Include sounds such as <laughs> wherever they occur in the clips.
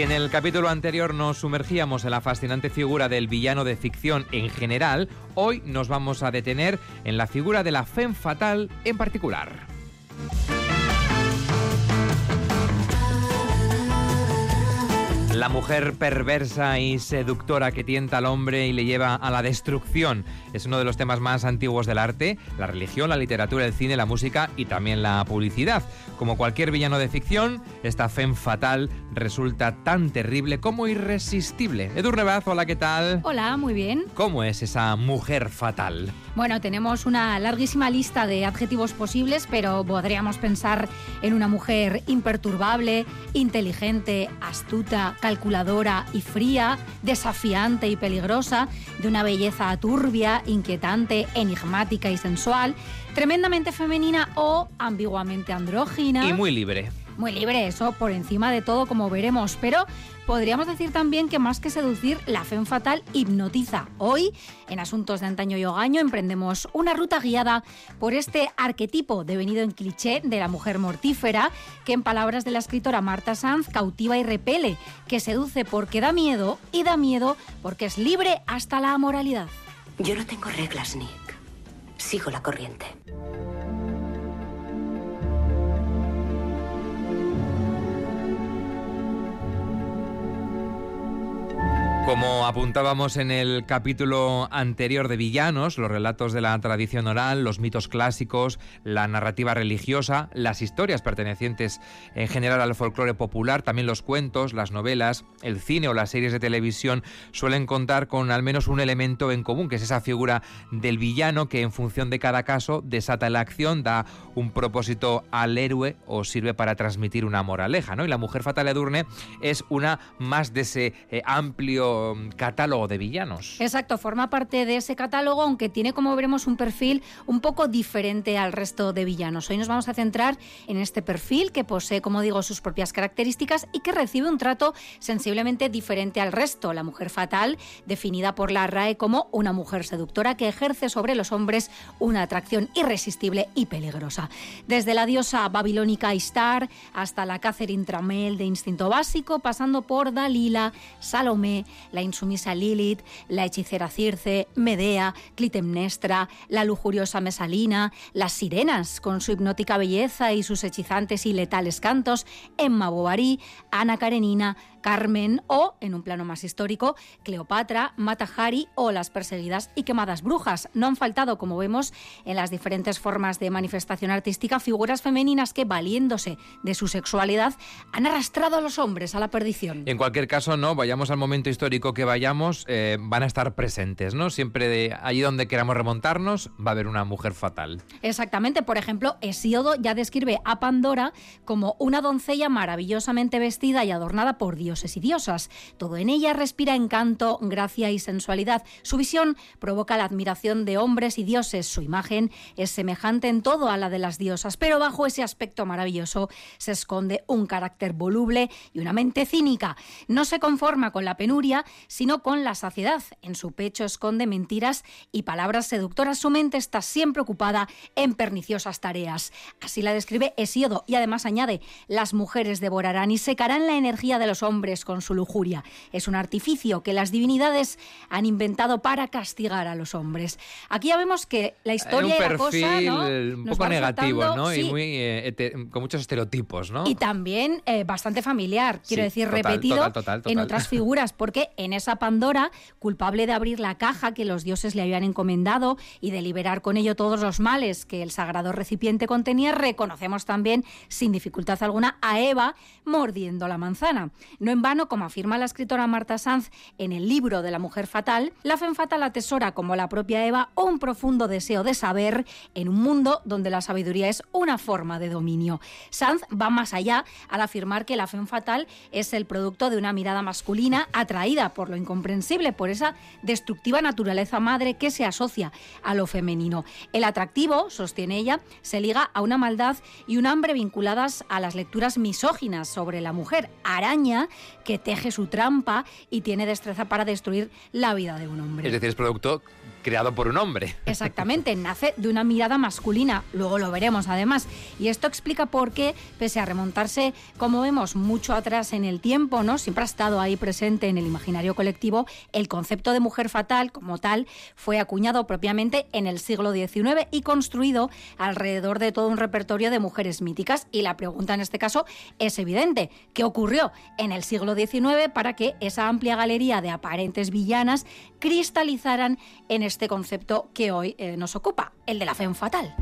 Si en el capítulo anterior nos sumergíamos en la fascinante figura del villano de ficción en general, hoy nos vamos a detener en la figura de la femme fatal en particular. La mujer perversa y seductora que tienta al hombre y le lleva a la destrucción es uno de los temas más antiguos del arte, la religión, la literatura, el cine, la música y también la publicidad. Como cualquier villano de ficción, esta femme fatal resulta tan terrible como irresistible. Edurne Baz, hola, ¿qué tal? Hola, muy bien. ¿Cómo es esa mujer fatal? Bueno, tenemos una larguísima lista de adjetivos posibles, pero podríamos pensar en una mujer imperturbable, inteligente, astuta, calculadora y fría, desafiante y peligrosa, de una belleza turbia, inquietante, enigmática y sensual, tremendamente femenina o ambiguamente andrógina. Y muy libre. Muy libre, eso por encima de todo, como veremos. Pero podríamos decir también que más que seducir, la fe fatal hipnotiza. Hoy, en Asuntos de Antaño y Hogaño, emprendemos una ruta guiada por este arquetipo devenido en cliché de la mujer mortífera, que en palabras de la escritora Marta Sanz cautiva y repele, que seduce porque da miedo y da miedo porque es libre hasta la amoralidad. Yo no tengo reglas, Nick. Sigo la corriente. Como apuntábamos en el capítulo anterior de Villanos, los relatos de la tradición oral, los mitos clásicos, la narrativa religiosa, las historias pertenecientes en general al folclore popular, también los cuentos, las novelas, el cine o las series de televisión suelen contar con al menos un elemento en común, que es esa figura del villano que en función de cada caso desata la acción, da un propósito al héroe o sirve para transmitir una moraleja, ¿no? Y la mujer fatal Edurne es una más de ese eh, amplio catálogo de villanos. Exacto, forma parte de ese catálogo, aunque tiene, como veremos, un perfil un poco diferente al resto de villanos. Hoy nos vamos a centrar en este perfil que posee, como digo, sus propias características y que recibe un trato sensiblemente diferente al resto. La mujer fatal, definida por la RAE como una mujer seductora que ejerce sobre los hombres una atracción irresistible y peligrosa. Desde la diosa babilónica Istar hasta la Catherine Tramel de Instinto Básico, pasando por Dalila, Salomé, la insumisa Lilith, la hechicera Circe, Medea, Clitemnestra, la lujuriosa Mesalina, las sirenas con su hipnótica belleza y sus hechizantes y letales cantos, Emma Bovary, Ana Karenina, Carmen o, en un plano más histórico, Cleopatra, Matahari o las perseguidas y quemadas brujas. No han faltado, como vemos, en las diferentes formas de manifestación artística, figuras femeninas que, valiéndose de su sexualidad, han arrastrado a los hombres a la perdición. En cualquier caso, no, vayamos al momento histórico que vayamos, eh, van a estar presentes, ¿no? Siempre de allí donde queramos remontarnos, va a haber una mujer fatal. Exactamente, por ejemplo, Hesíodo ya describe a Pandora como una doncella maravillosamente vestida y adornada por Dios dioses y diosas. Todo en ella respira encanto, gracia y sensualidad. Su visión provoca la admiración de hombres y dioses. Su imagen es semejante en todo a la de las diosas, pero bajo ese aspecto maravilloso se esconde un carácter voluble y una mente cínica. No se conforma con la penuria, sino con la saciedad. En su pecho esconde mentiras y palabras seductoras. Su mente está siempre ocupada en perniciosas tareas. Así la describe Hesíodo y además añade, las mujeres devorarán y secarán la energía de los hombres con su lujuria. Es un artificio que las divinidades han inventado para castigar a los hombres. Aquí ya vemos que la historia un y la cosa, ¿no? un poco negativo, ¿no? Y muy, eh, con muchos estereotipos, ¿no? Y también eh, bastante familiar, quiero decir, repetido en otras figuras, porque que en esa Pandora, culpable de abrir la caja que los dioses le habían encomendado y de liberar con ello todos los males que el sagrado recipiente contenía, reconocemos también, sin dificultad alguna, a Eva mordiendo la manzana. No en vano, como afirma la escritora Marta Sanz en el libro de la mujer fatal, la fen fatal atesora, como la propia Eva, un profundo deseo de saber en un mundo donde la sabiduría es una forma de dominio. Sanz va más allá al afirmar que la fen fatal es el producto de una mirada masculina atraída por lo incomprensible, por esa destructiva naturaleza madre que se asocia a lo femenino. El atractivo, sostiene ella, se liga a una maldad y un hambre vinculadas a las lecturas misóginas sobre la mujer, araña que teje su trampa y tiene destreza para destruir la vida de un hombre. Es decir, es producto creado por un hombre. Exactamente, nace de una mirada masculina, luego lo veremos además. Y esto explica por qué, pese a remontarse, como vemos, mucho atrás en el tiempo, ¿no? Siempre ha estado ahí presente en el imaginario colectivo, el concepto de mujer fatal, como tal, fue acuñado propiamente en el siglo XIX y construido alrededor de todo un repertorio de mujeres míticas. Y la pregunta en este caso es evidente. ¿Qué ocurrió en el siglo XIX para que esa amplia galería de aparentes villanas cristalizaran en este concepto que hoy eh, nos ocupa, el de la fe fatal.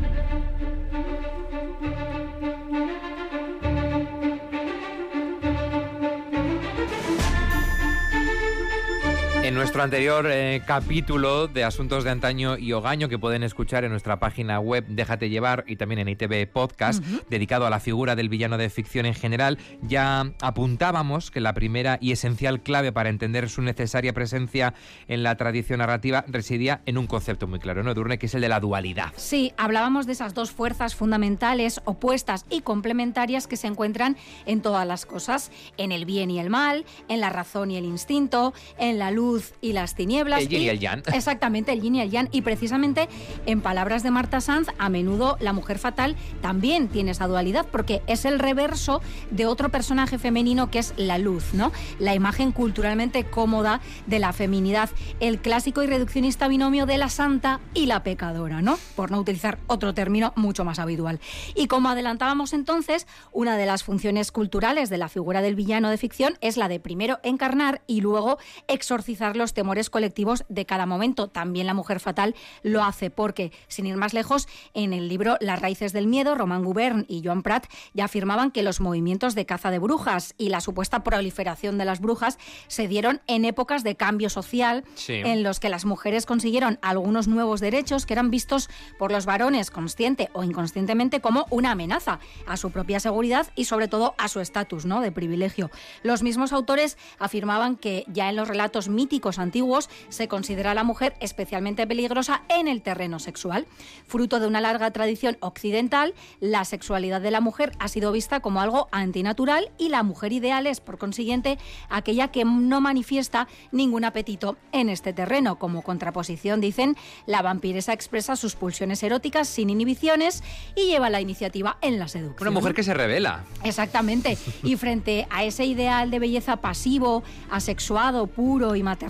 En nuestro anterior eh, capítulo de Asuntos de Antaño y Ogaño, que pueden escuchar en nuestra página web Déjate Llevar y también en ITV Podcast, dedicado a la figura del villano de ficción en general, ya apuntábamos que la primera y esencial clave para entender su necesaria presencia en la tradición narrativa residía en un concepto muy claro, ¿no, Edurne? Que es el de la dualidad. Sí, hablábamos de esas dos fuerzas fundamentales, opuestas y complementarias que se encuentran en todas las cosas, en el bien y el mal, en la razón y el instinto, en la luz y las tinieblas. El yin y, el yang. <laughs> Exactamente, el yin y el yang. Y precisamente, en palabras de Marta Sanz, a menudo la mujer fatal también tiene esa dualidad, porque es el reverso de otro personaje femenino que es la luz, ¿no? La imagen culturalmente cómoda de la feminidad, el clásico y reduccionista binomio de la santa y la pecadora, ¿no? Por no utilizar otro término mucho más habitual. Y como adelantábamos entonces, una de las funciones culturales de la figura del villano de ficción es la de primero encarnar y luego exorcizar los temores colectivos de cada momento. También la mujer fatal lo hace porque, sin ir más lejos, en el libro Las raíces del miedo, Román Gubern y Joan Prat ya afirmaban que los movimientos de caza de brujas y la supuesta proliferación de las brujas se dieron en épocas de cambio social en los que las mujeres consiguieron algunos nuevos derechos que eran vistos por los varones consciente o inconscientemente como una amenaza a su propia seguridad y sobre todo a su estatus ¿no? de privilegio. Los mismos autores afirmaban que ya en los relatos míticos antiguos se considera a la mujer especialmente peligrosa en el terreno sexual. Fruto de una larga tradición occidental, la sexualidad de la mujer ha sido vista como algo antinatural y la mujer ideal es, por consiguiente, aquella que no manifiesta ningún apetito en este terreno. Como contraposición, dicen, la vampiresa expresa sus pulsiones eróticas sin inhibiciones y lleva la iniciativa en la seducción. Una mujer que se revela. Exactamente. Y frente a ese ideal de belleza pasivo, asexuado, puro y maternal,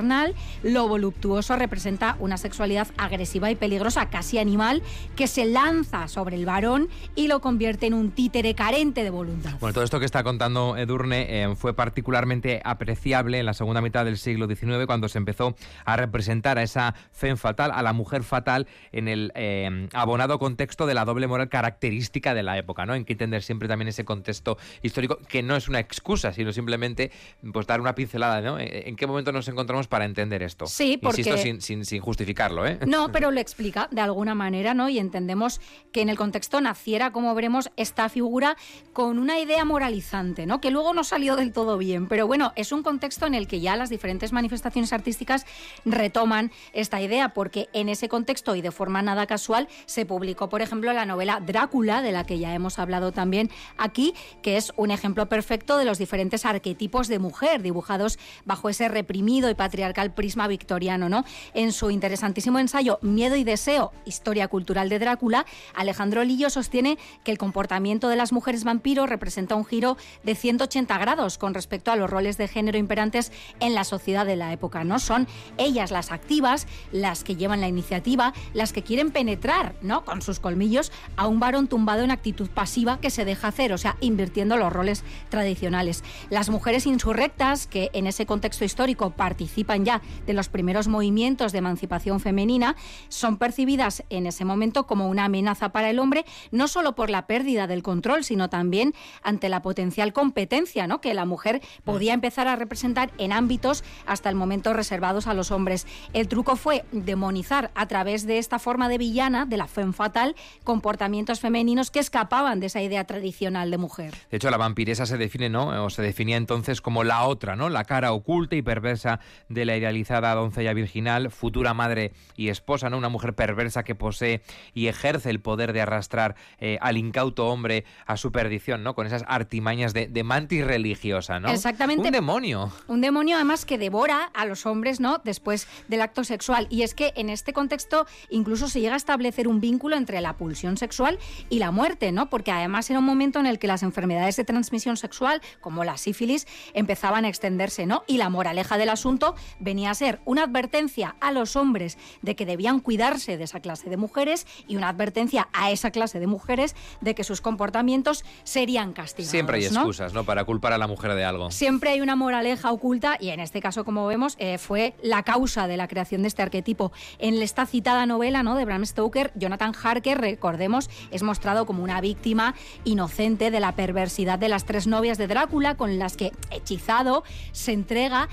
lo voluptuoso representa una sexualidad agresiva y peligrosa, casi animal, que se lanza sobre el varón y lo convierte en un títere carente de voluntad. Bueno, todo esto que está contando Edurne eh, fue particularmente apreciable en la segunda mitad del siglo XIX cuando se empezó a representar a esa fe fatal, a la mujer fatal, en el eh, abonado contexto de la doble moral característica de la época, ¿no? En que entender siempre también ese contexto histórico que no es una excusa, sino simplemente pues dar una pincelada, ¿no? ¿En qué momento nos encontramos para entender esto. Sí, porque... Insisto, sin, sin, justificarlo, ¿eh? No, <laughs> pero lo explica de alguna manera, ¿no? Y entendemos que en el contexto naciera, como veremos, esta figura con una idea moralizante, ¿no? Que luego no salió del todo bien. Pero bueno, es un contexto en el que ya las diferentes manifestaciones artísticas retoman esta idea, porque en ese contexto y de forma nada casual se publicó, por ejemplo, la novela Drácula, de la que ya hemos hablado también aquí, que es un ejemplo perfecto de los diferentes arquetipos de mujer dibujados bajo ese reprimido y patriarcal prisma victoriano, ¿no? En su interesantísimo ensayo Miedo y Deseo, Historia Cultural de Drácula, Alejandro Lillo sostiene que el comportamiento de las mujeres vampiro representa un giro de 180 grados con respecto a los roles de género imperantes en la sociedad de la época, ¿no? Son ellas las activas, las que llevan la iniciativa, las que quieren penetrar, ¿no? Con sus colmillos a un varón tumbado en actitud pasiva que se deja hacer, o sea, invirtiendo los roles tradicionales. Las mujeres insurrectas, que en ese contexto histórico participan ya de los primeros movimientos de emancipación femenina, son percibidas en ese momento como una amenaza para el hombre, no solo por la pérdida del control, sino también ante la potencial competencia ¿no? que la mujer podía empezar a representar en ámbitos hasta el momento reservados a los hombres. El truco fue demonizar a través de esta forma de villana, de la femme fatal, comportamientos femeninos que escapaban de esa idea tradicional de mujer. De hecho, la vampiresa se define, ¿no? O se definía entonces como la otra, ¿no? La cara oculta y perversa de la idealizada doncella virginal, futura madre y esposa, ¿no? Una mujer perversa que posee y ejerce el poder de arrastrar eh, al incauto hombre a su perdición, ¿no? Con esas artimañas de, de mantis religiosa, ¿no? Exactamente. Un demonio. Un demonio además que devora a los hombres, ¿no? Después del acto sexual. Y es que en este contexto incluso se llega a establecer un vínculo entre la pulsión sexual y la muerte, ¿no? Porque además era un momento en el que las enfermedades de transmisión sexual, como la sífilis, empezaban a extenderse, ¿no? Y la moraleja del asunto venía a ser una advertencia a los hombres de que debían cuidarse de esa clase de mujeres y una advertencia a esa clase de mujeres de que sus comportamientos serían castigados. Siempre hay excusas, ¿no? Para culpar a la mujer de algo. Siempre hay una moraleja oculta y en este caso, como vemos, eh, fue la causa de la creación de este arquetipo. En esta citada novela ¿no? de Bram Stoker, Jonathan Harker, recordemos, es mostrado como una víctima inocente de la perversidad de las tres novias de Drácula con las que, hechizado, se entrega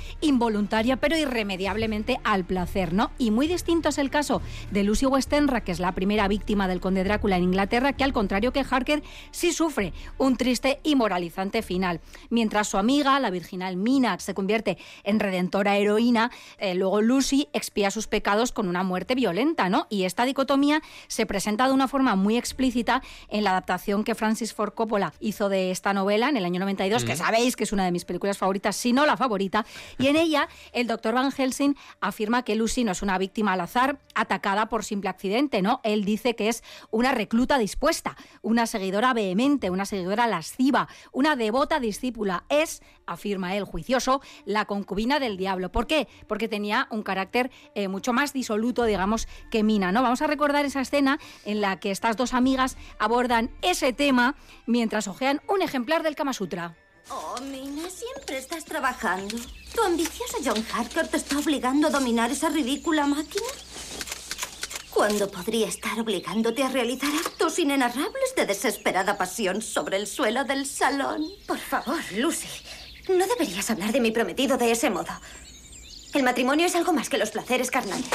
pero irremediablemente al placer, ¿no? Y muy distinto es el caso de Lucy Westenra, que es la primera víctima del conde Drácula en Inglaterra, que al contrario que Harker sí sufre un triste y moralizante final. Mientras su amiga, la virginal Mina, se convierte en redentora heroína, eh, luego Lucy expía sus pecados con una muerte violenta, ¿no? Y esta dicotomía se presenta de una forma muy explícita en la adaptación que Francis Ford Coppola hizo de esta novela en el año 92, que sabéis que es una de mis películas favoritas, si no la favorita, y en ella el doctor Van Helsing afirma que Lucy no es una víctima al azar atacada por simple accidente, ¿no? Él dice que es una recluta dispuesta, una seguidora vehemente, una seguidora lasciva, una devota discípula. Es, afirma él juicioso, la concubina del diablo. ¿Por qué? Porque tenía un carácter eh, mucho más disoluto, digamos, que Mina, ¿no? Vamos a recordar esa escena en la que estas dos amigas abordan ese tema mientras hojean un ejemplar del Kama Sutra. Oh, Mina, siempre estás trabajando. ¿Tu ambicioso John Harker te está obligando a dominar esa ridícula máquina? Cuando podría estar obligándote a realizar actos inenarrables de desesperada pasión sobre el suelo del salón. Por favor, Lucy. No deberías hablar de mi prometido de ese modo. El matrimonio es algo más que los placeres carnales.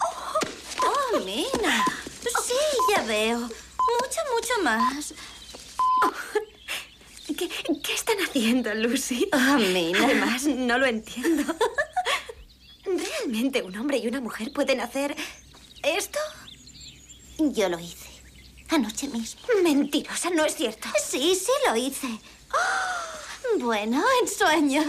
¡Oh, oh Mina! Sí, ya veo. Mucho, mucho más. ¿Qué, ¿Qué, están haciendo, Lucy? Oh, Mina. Además, no lo entiendo. ¿Realmente un hombre y una mujer pueden hacer esto? Yo lo hice. Anoche mismo. Mentirosa, no es cierto. Sí, sí lo hice. Oh, bueno, en sueños.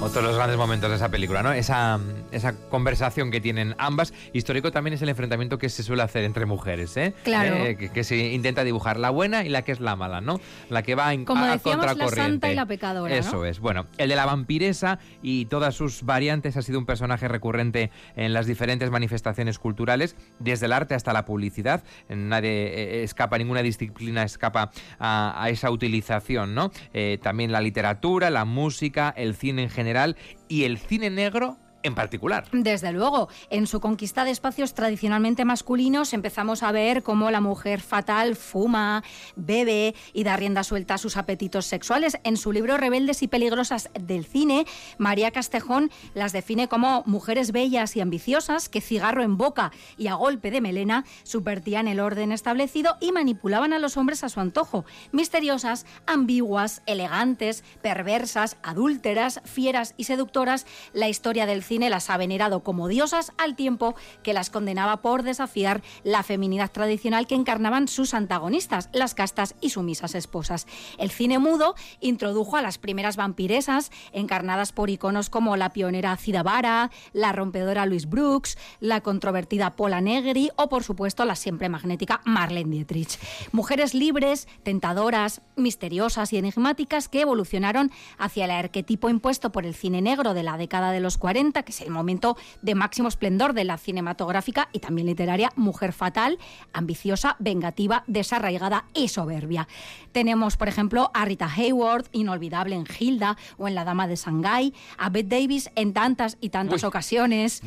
Otro de los grandes momentos de esa película, ¿no? Esa, esa conversación que tienen ambas. Histórico también es el enfrentamiento que se suele hacer entre mujeres, ¿eh? Claro. Eh, que, que, se intenta dibujar la buena y la que es la mala, ¿no? La que va en, Como a, decíamos, contracorriente. la santa y la pecadora, Eso ¿no? es. Bueno, el de la vampiresa y todas sus variantes ha sido un personaje recurrente en las diferentes manifestaciones culturales, desde el arte hasta la publicidad. Nadie eh, escapa, ninguna disciplina escapa a, a esa utilización, ¿no? Eh, también la literatura, la música, el cine en general y el cine negro en particular. Desde luego, en su conquista de espacios tradicionalmente masculinos empezamos a ver cómo la mujer fatal fuma, bebe y da rienda suelta a sus apetitos sexuales. En su libro Rebeldes y peligrosas del cine, María Castejón las define como mujeres bellas y ambiciosas que cigarro en boca y a golpe de melena subvertían el orden establecido y manipulaban a los hombres a su antojo. Misteriosas, ambiguas, elegantes, perversas, adúlteras, fieras y seductoras, la historia del cine cine las ha venerado como diosas al tiempo que las condenaba por desafiar la feminidad tradicional que encarnaban sus antagonistas, las castas y sumisas esposas. El cine mudo introdujo a las primeras vampiresas, encarnadas por iconos como la pionera Cida Vara, la rompedora Louise Brooks, la controvertida Paula Negri o, por supuesto, la siempre magnética Marlene Dietrich. Mujeres libres, tentadoras, misteriosas y enigmáticas que evolucionaron hacia el arquetipo impuesto por el cine negro de la década de los 40, que es el momento de máximo esplendor de la cinematográfica y también literaria mujer fatal, ambiciosa, vengativa, desarraigada y soberbia. Tenemos, por ejemplo, a Rita Hayward, inolvidable en Hilda o en La Dama de Shanghái, a Bette Davis en tantas y tantas ocasiones.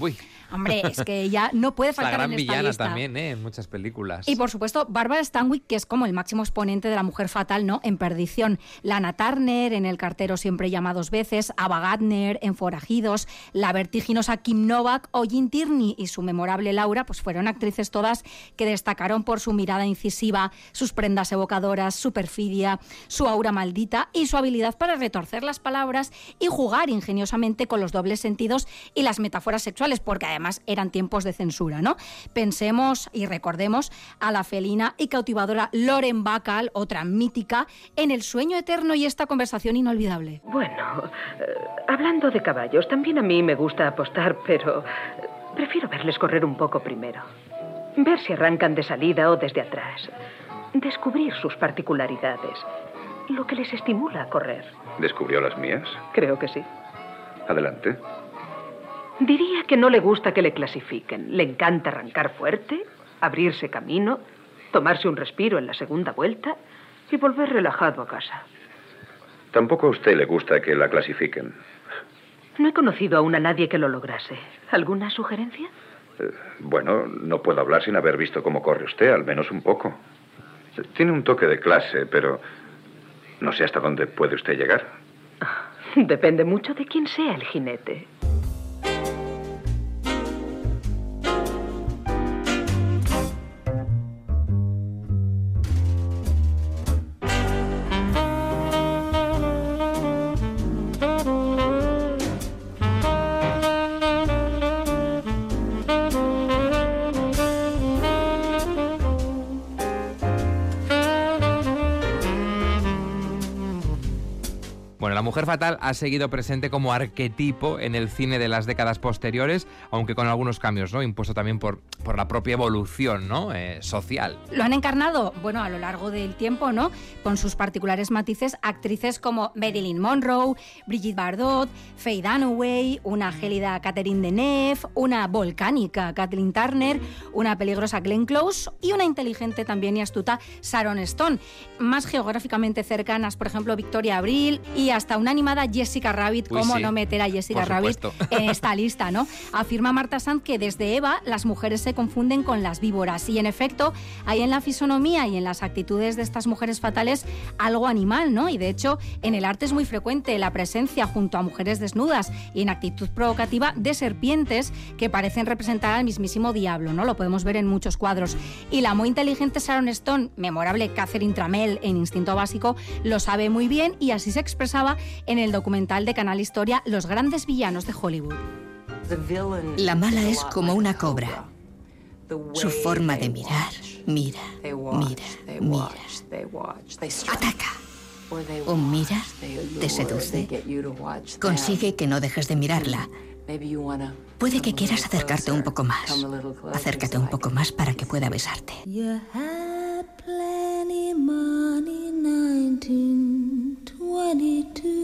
Hombre, es que ella no puede faltar la gran en esta villana lista. también, ¿eh? En muchas películas. Y por supuesto, Barbara Stanwyck, que es como el máximo exponente de la mujer fatal, ¿no? En Perdición. Lana Turner, en El cartero siempre llama dos veces, Ava Gardner, en Forajidos, la vertiginosa Kim Novak o Jean Tierney y su memorable Laura, pues fueron actrices todas que destacaron por su mirada incisiva, sus prendas evocadoras, su perfidia, su aura maldita y su habilidad para retorcer las palabras y jugar ingeniosamente con los dobles sentidos y las metáforas sexuales, porque además eran tiempos de censura, ¿no? Pensemos y recordemos a la felina y cautivadora Loren Bacall, otra mítica, en El sueño eterno y esta conversación inolvidable. Bueno, eh, hablando de caballos, también a mí me gusta apostar, pero prefiero verles correr un poco primero. Ver si arrancan de salida o desde atrás. Descubrir sus particularidades. Lo que les estimula a correr. ¿Descubrió las mías? Creo que sí. Adelante. Diría que no le gusta que le clasifiquen. Le encanta arrancar fuerte, abrirse camino, tomarse un respiro en la segunda vuelta y volver relajado a casa. Tampoco a usted le gusta que la clasifiquen. No he conocido aún a nadie que lo lograse. ¿Alguna sugerencia? Eh, bueno, no puedo hablar sin haber visto cómo corre usted, al menos un poco. Tiene un toque de clase, pero no sé hasta dónde puede usted llegar. <laughs> Depende mucho de quién sea el jinete. Fatal ha seguido presente como arquetipo en el cine de las décadas posteriores, aunque con algunos cambios, ¿no? Impuesto también por, por la propia evolución, ¿no? Eh, social. Lo han encarnado, bueno, a lo largo del tiempo, ¿no? Con sus particulares matices, actrices como Marilyn Monroe, Brigitte Bardot, Faye Dunaway, una gélida Catherine Deneuve, una volcánica Kathleen Turner, una peligrosa Glenn Close y una inteligente también y astuta Sharon Stone. Más geográficamente cercanas, por ejemplo, Victoria Abril y hasta una animada Jessica Rabbit, Uy, cómo sí, no meter a Jessica por Rabbit supuesto. en esta lista, ¿no? Afirma Marta Sanz que desde Eva las mujeres se confunden con las víboras y en efecto hay en la fisonomía y en las actitudes de estas mujeres fatales algo animal, ¿no? Y de hecho en el arte es muy frecuente la presencia junto a mujeres desnudas y en actitud provocativa de serpientes que parecen representar al mismísimo diablo, ¿no? Lo podemos ver en muchos cuadros. Y la muy inteligente Sharon Stone, memorable Catherine Tramell en Instinto Básico, lo sabe muy bien y así se expresaba en el documental de Canal Historia Los grandes villanos de Hollywood. La mala es como una cobra. Su forma de mirar, mira, mira, mira. Ataca. O mira, te seduce. Consigue que no dejes de mirarla. Puede que quieras acercarte un poco más. Acércate un poco más para que pueda besarte. You had plenty money 1922.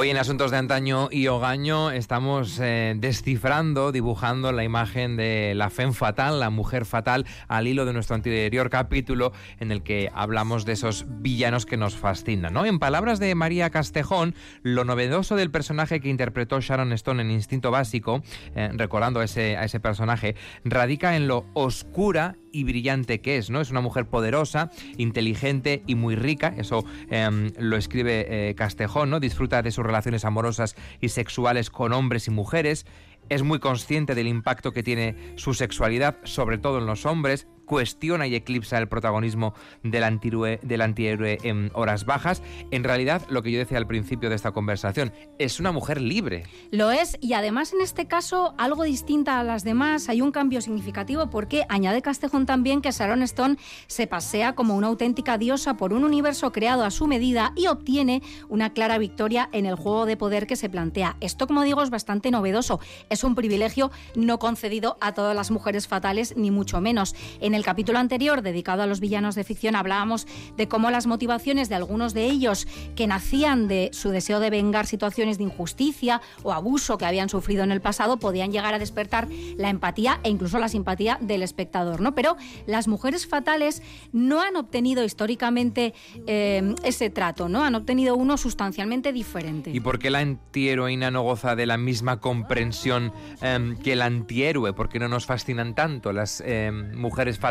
Hoy en Asuntos de Antaño y Ogaño estamos eh, descifrando, dibujando la imagen de la femme fatal, la mujer fatal, al hilo de nuestro anterior capítulo en el que hablamos de esos villanos que nos fascinan. ¿no? En palabras de María Castejón, lo novedoso del personaje que interpretó Sharon Stone en Instinto Básico, eh, recordando a ese, a ese personaje, radica en lo oscura y brillante que es, ¿no? Es una mujer poderosa, inteligente y muy rica, eso em, lo escribe eh, Castejón, ¿no? Disfruta de sus relaciones amorosas y sexuales con hombres y mujeres, es muy consciente del impacto que tiene su sexualidad, sobre todo en los hombres, cuestiona y eclipsa el protagonismo del antihéroe, del antihéroe en horas bajas. En realidad, lo que yo decía al principio de esta conversación, es una mujer libre. Lo es, y además en este caso algo distinta a las demás, hay un cambio significativo porque añade Castejón también que Sharon Stone se pasea como una auténtica diosa por un universo creado a su medida y obtiene una clara victoria en el juego de poder que se plantea. Esto, como digo, es bastante novedoso. Es un privilegio no concedido a todas las mujeres fatales, ni mucho menos. Capítulo anterior, dedicado a los villanos de ficción, hablábamos de cómo las motivaciones de algunos de ellos, que nacían de su deseo de vengar situaciones de injusticia o abuso que habían sufrido en el pasado, podían llegar a despertar la empatía e incluso la simpatía del espectador. ¿no? Pero las mujeres fatales no han obtenido históricamente eh, ese trato, ¿no? han obtenido uno sustancialmente diferente. ¿Y por qué la antiheroína no goza de la misma comprensión em, que el antihéroe? ¿Por qué no nos fascinan tanto las em, mujeres fatales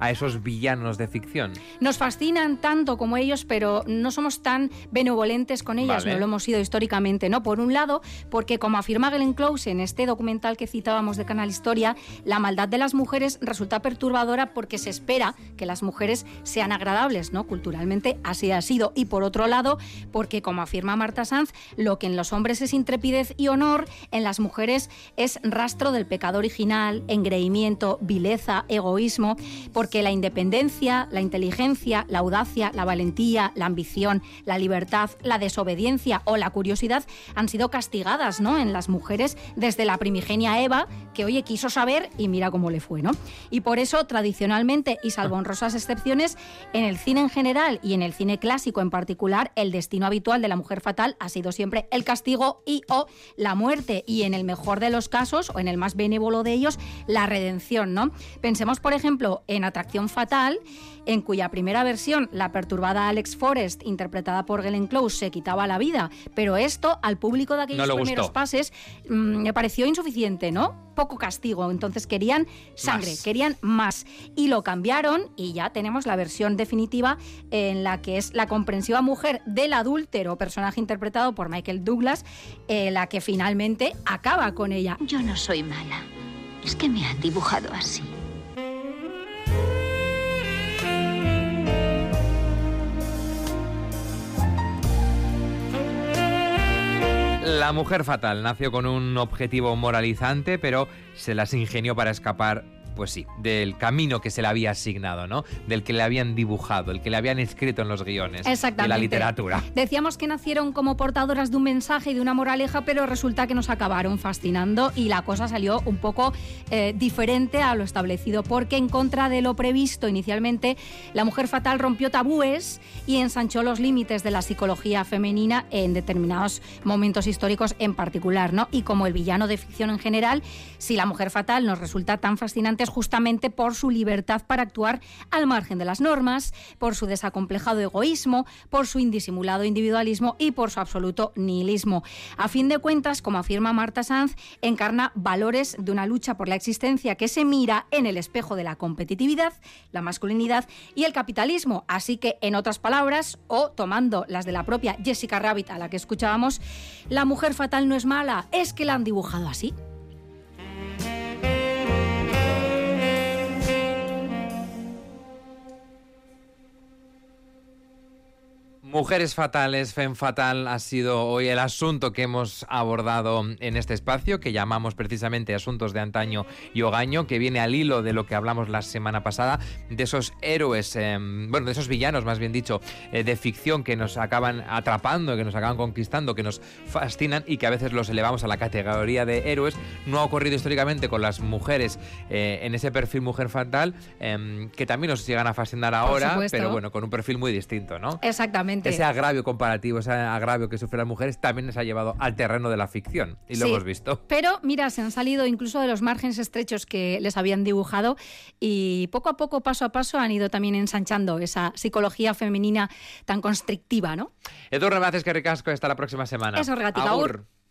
a esos villanos de ficción? Nos fascinan tanto como ellos, pero no somos tan benevolentes con ellas, Vale. no lo hemos sido históricamente, ¿no? Por un lado, porque como afirma Glenn Close en este documental que citábamos de Canal Historia, la maldad de las mujeres resulta perturbadora porque se espera que las mujeres sean agradables, ¿no? Culturalmente así ha sido. Y por otro lado, porque como afirma Marta Sanz, lo que en los hombres es intrepidez y honor, en las mujeres es rastro del pecado original, engreimiento, vileza, egoísmo, porque la independencia, la inteligencia, la audacia, la valentía, la ambición, la libertad, la desobediencia o la curiosidad han sido castigadas ¿no? en las mujeres desde la primigenia Eva, que oye quiso saber y mira cómo le fue. ¿no? Y por eso, tradicionalmente, y salvo honrosas excepciones, en el cine en general y en el cine clásico en particular, el destino habitual de la mujer fatal ha sido siempre el castigo y o la muerte. Y en el mejor de los casos, o en el más benévolo de ellos, la redención. ¿no? Pensemos, por ejemplo, en Atracción Fatal, en cuya primera versión la perturbada Alex Forrest, interpretada por Glenn Close, se quitaba la vida. Pero esto, al público de aquellos No primeros gustó. pases, mm, me pareció insuficiente, ¿no? Poco castigo. Entonces querían sangre, Más. querían más. Y lo cambiaron y ya tenemos la versión definitiva en la que es la comprensiva mujer del adúltero, personaje interpretado por Michael Douglas, eh, la que finalmente acaba con ella. Yo no soy mala. Es que me han dibujado así. La mujer fatal nació con un objetivo moralizante, pero se las ingenió para escapar, pues sí, del camino que se le había asignado, ¿no? Del que le habían dibujado, el que le habían escrito en los guiones de Exactamente. la literatura. Decíamos que nacieron como portadoras de un mensaje y de una moraleja, pero resulta que nos acabaron fascinando y la cosa salió un poco eh, diferente a lo establecido, porque en contra de lo previsto inicialmente, la mujer fatal rompió tabúes y ensanchó los límites de la psicología femenina en determinados momentos históricos en particular, ¿no? Y como el villano de ficción en general, si la mujer fatal nos resulta tan fascinante justamente por su libertad para actuar al margen de las normas, por su desacomplejado egoísmo, por su indisimulado individualismo y por su absoluto nihilismo. A fin de cuentas, como afirma Marta Sanz, encarna valores de una lucha por la existencia que se mira en el espejo de la competitividad, la masculinidad y el capitalismo. Así que, en otras palabras, o tomando las de la propia Jessica Rabbit a la que escuchábamos, la mujer fatal no es mala, es que la han dibujado así. Mujeres fatales, Femme Fatal ha sido hoy el asunto que hemos abordado en este espacio, que llamamos precisamente Asuntos de Antaño y Ogaño, que viene al hilo de lo que hablamos la semana pasada, de esos héroes, eh, bueno, de esos villanos, más bien dicho, eh, de ficción que nos acaban atrapando, que nos acaban conquistando, que nos fascinan y que a veces los elevamos a la categoría de héroes. No ha ocurrido históricamente con las mujeres eh, en ese perfil mujer fatal, eh, que también nos llegan a fascinar ahora, pero bueno, con un perfil muy distinto, ¿no? Exactamente. Ese agravio comparativo, ese agravio que sufren las mujeres también les ha llevado al terreno de la ficción. Y lo Sí, hemos visto. Pero mira, se han salido incluso de los márgenes estrechos que les habían dibujado y poco a poco, paso a paso, han ido también ensanchando esa psicología femenina tan constrictiva, ¿no? Edu Rebaces, que ricasco. Hasta la próxima semana. Eso, regatica.